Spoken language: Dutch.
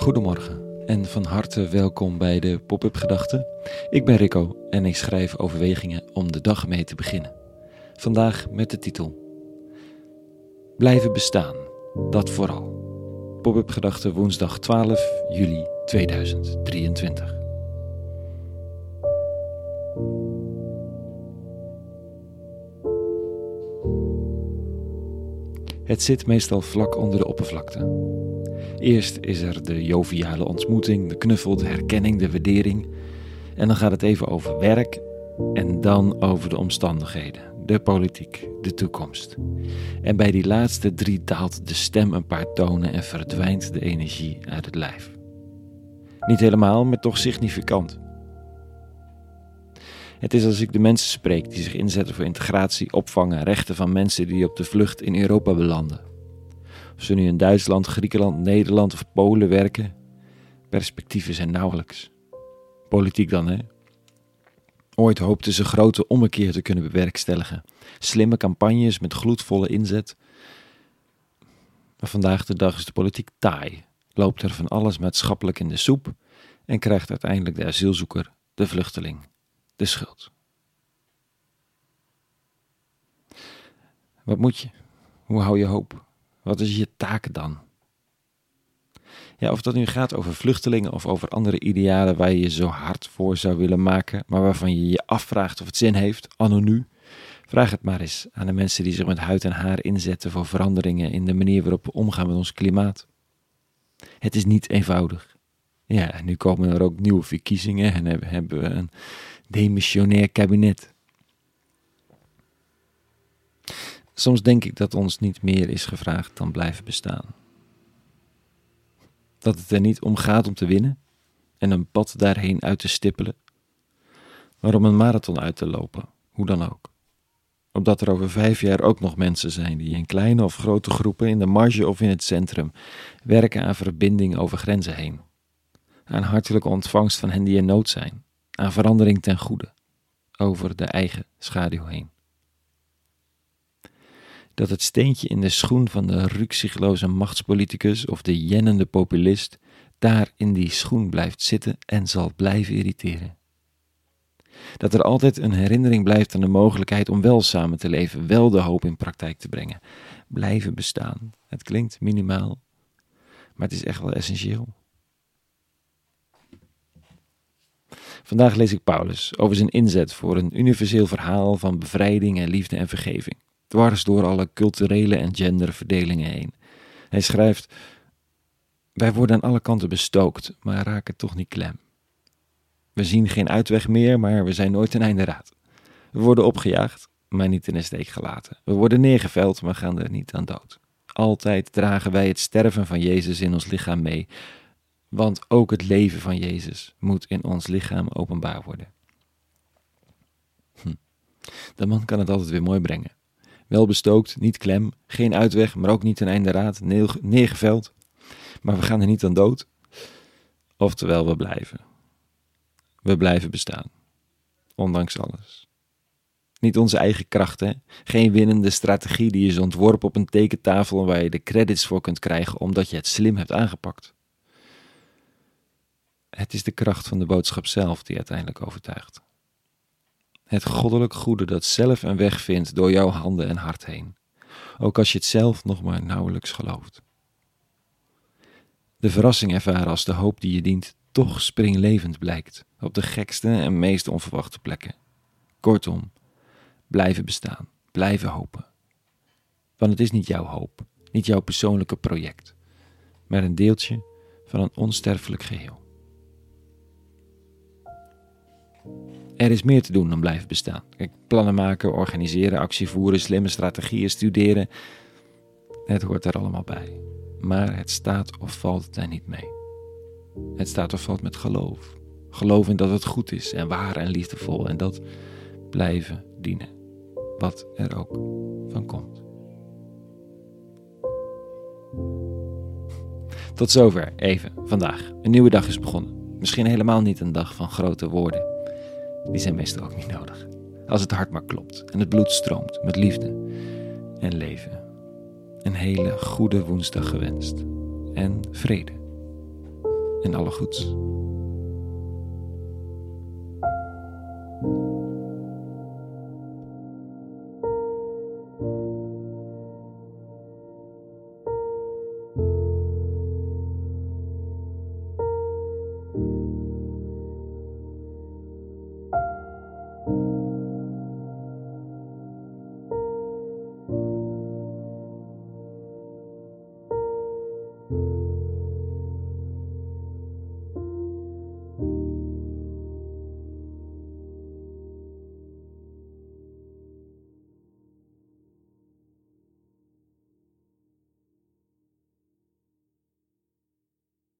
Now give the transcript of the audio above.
Goedemorgen en van harte welkom bij de Pop-up Gedachten. Ik ben Rico en ik schrijf overwegingen om de dag mee te beginnen. Vandaag met de titel Blijven bestaan, dat vooral. Pop-up Gedachten woensdag 12 juli 2023. Het zit meestal vlak onder de oppervlakte. Eerst is er de joviale ontmoeting, de knuffel, de herkenning, de waardering. En dan gaat het even over werk en dan over de omstandigheden, de politiek, de toekomst. En bij die laatste drie daalt de stem een paar tonen en verdwijnt de energie uit het lijf. Niet helemaal, maar toch significant. Het is als ik de mensen spreek die zich inzetten voor integratie, opvangen, rechten van mensen die op de vlucht in Europa belanden. Of ze nu in Duitsland, Griekenland, Nederland of Polen werken, perspectieven zijn nauwelijks. Politiek dan, hè? Ooit hoopten ze grote ommekeer te kunnen bewerkstelligen. Slimme campagnes met gloedvolle inzet. Maar vandaag de dag is de politiek taai. Loopt er van alles maatschappelijk in de soep en krijgt uiteindelijk de asielzoeker, de vluchteling, de schuld. Wat moet je? Hoe hou je hoop? Wat is je taak dan? Ja, of dat nu gaat over vluchtelingen of over andere idealen waar je je zo hard voor zou willen maken, maar waarvan je je afvraagt of het zin heeft, anno nu. Vraag het maar eens aan de mensen die zich met huid en haar inzetten voor veranderingen in de manier waarop we omgaan met ons klimaat. Het is niet eenvoudig. Ja, nu komen er ook nieuwe verkiezingen en hebben we een demissionair kabinet. Soms denk ik dat ons niet meer is gevraagd dan blijven bestaan. Dat het er niet om gaat om te winnen en een pad daarheen uit te stippelen, maar om een marathon uit te lopen, hoe dan ook. Opdat er over vijf jaar ook nog mensen zijn die in kleine of grote groepen in de marge of in het centrum werken aan verbinding over grenzen heen. Aan hartelijke ontvangst van hen die in nood zijn, aan verandering ten goede, over de eigen schaduw heen dat het steentje in de schoen van de rukzichtloze machtspoliticus of de jennende populist daar in die schoen blijft zitten en zal blijven irriteren. Dat er altijd een herinnering blijft aan de mogelijkheid om wel samen te leven, wel de hoop in praktijk te brengen. Blijven bestaan. Het klinkt minimaal, maar het is echt wel essentieel. Vandaag lees ik Paulus over zijn inzet voor een universeel verhaal van bevrijding en liefde en vergeving dwars door alle culturele en genderverdelingen heen. Hij schrijft: Wij worden aan alle kanten bestookt, maar raken toch niet klem. We zien geen uitweg meer, maar we zijn nooit een einde raad. We worden opgejaagd, maar niet in de steek gelaten. We worden neergeveld, maar gaan er niet aan dood. Altijd dragen wij het sterven van Jezus in ons lichaam mee, want ook het leven van Jezus moet in ons lichaam openbaar worden. Hm. De man kan het altijd weer mooi brengen. Wel bestookt, niet klem, geen uitweg, maar ook niet een einde raad, neergeveld. Maar we gaan er niet aan dood. Oftewel, we blijven. We blijven bestaan. Ondanks alles. Niet onze eigen krachten, geen winnende strategie die is ontworpen op een tekentafel waar je de credits voor kunt krijgen omdat je het slim hebt aangepakt. Het is de kracht van de boodschap zelf die uiteindelijk overtuigt. Het goddelijk goede dat zelf een weg vindt door jouw handen en hart heen, ook als je het zelf nog maar nauwelijks gelooft. De verrassing ervaren als de hoop die je dient toch springlevend blijkt op de gekste en meest onverwachte plekken. Kortom, blijven bestaan, blijven hopen. Want het is niet jouw hoop, niet jouw persoonlijke project, maar een deeltje van een onsterfelijk geheel. Er is meer te doen dan blijven bestaan. Kijk, plannen maken, organiseren, actie voeren, slimme strategieën studeren. Het hoort er allemaal bij. Maar het staat of valt daar niet mee. Het staat of valt met geloof. Geloof in dat het goed is en waar en liefdevol en dat blijven dienen. Wat er ook van komt. Tot zover even vandaag. Een nieuwe dag is begonnen. Misschien helemaal niet een dag van grote woorden die zijn meestal ook niet nodig. Als het hart maar klopt en het bloed stroomt met liefde en leven. Een hele goede woensdag gewenst en vrede. en alle goeds.